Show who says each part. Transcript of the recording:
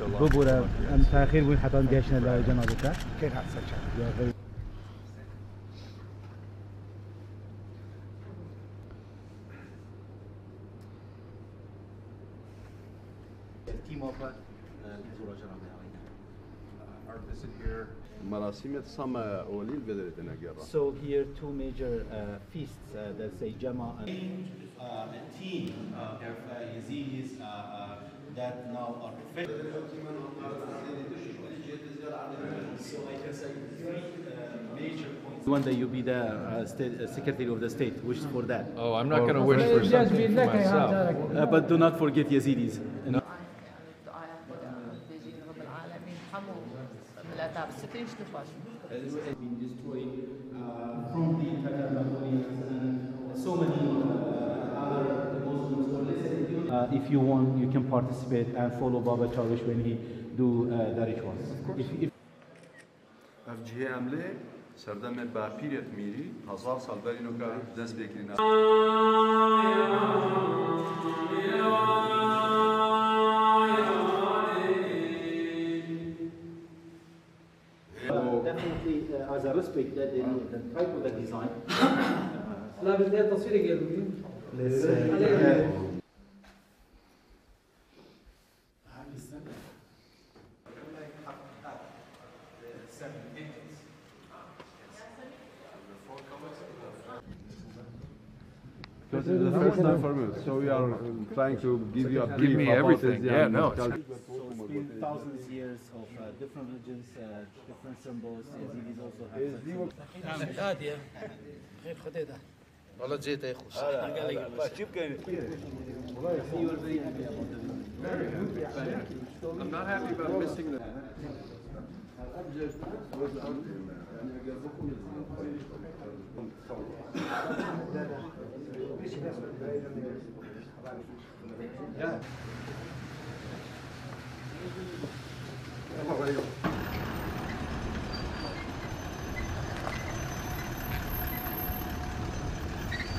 Speaker 1: Bu bura
Speaker 2: em taxir bûn
Speaker 3: heta geşne la cenabê te.
Speaker 1: So here two major uh, feasts uh, that say Jama and uh, and team of uh, that now are effective. So I can say three major points. One day you be the uh, state, uh, Secretary of the State, wish for that.
Speaker 2: Oh, I'm not going to wish for something for myself.
Speaker 1: Uh, but do not forget Yazidis. You know? from Uh, if you want, you can participate and follow Baba Chawish when he do uh, the rituals. If, if
Speaker 3: اف جهه عمله سردم باپیرت میری هزار سال برینو که دست بکرین
Speaker 1: uh, definitely uh, as a respect that the, the type of the design.
Speaker 4: لا بدي تصوير قالوا
Speaker 1: Let's,
Speaker 3: Because it's the first time for me, so we are um, trying to give you a brief
Speaker 2: Give me
Speaker 3: about
Speaker 2: everything.
Speaker 3: the
Speaker 2: Yeah,
Speaker 3: Zion
Speaker 2: no, it's-
Speaker 3: culture.
Speaker 1: So it's been thousands of years of uh, different religions, uh, different symbols. Yazidis also have such symbols.
Speaker 4: هادية غير خديدة والله جيت يا اخو
Speaker 1: You are very happy about the
Speaker 2: I'm not happy about missing the.
Speaker 5: Yeah.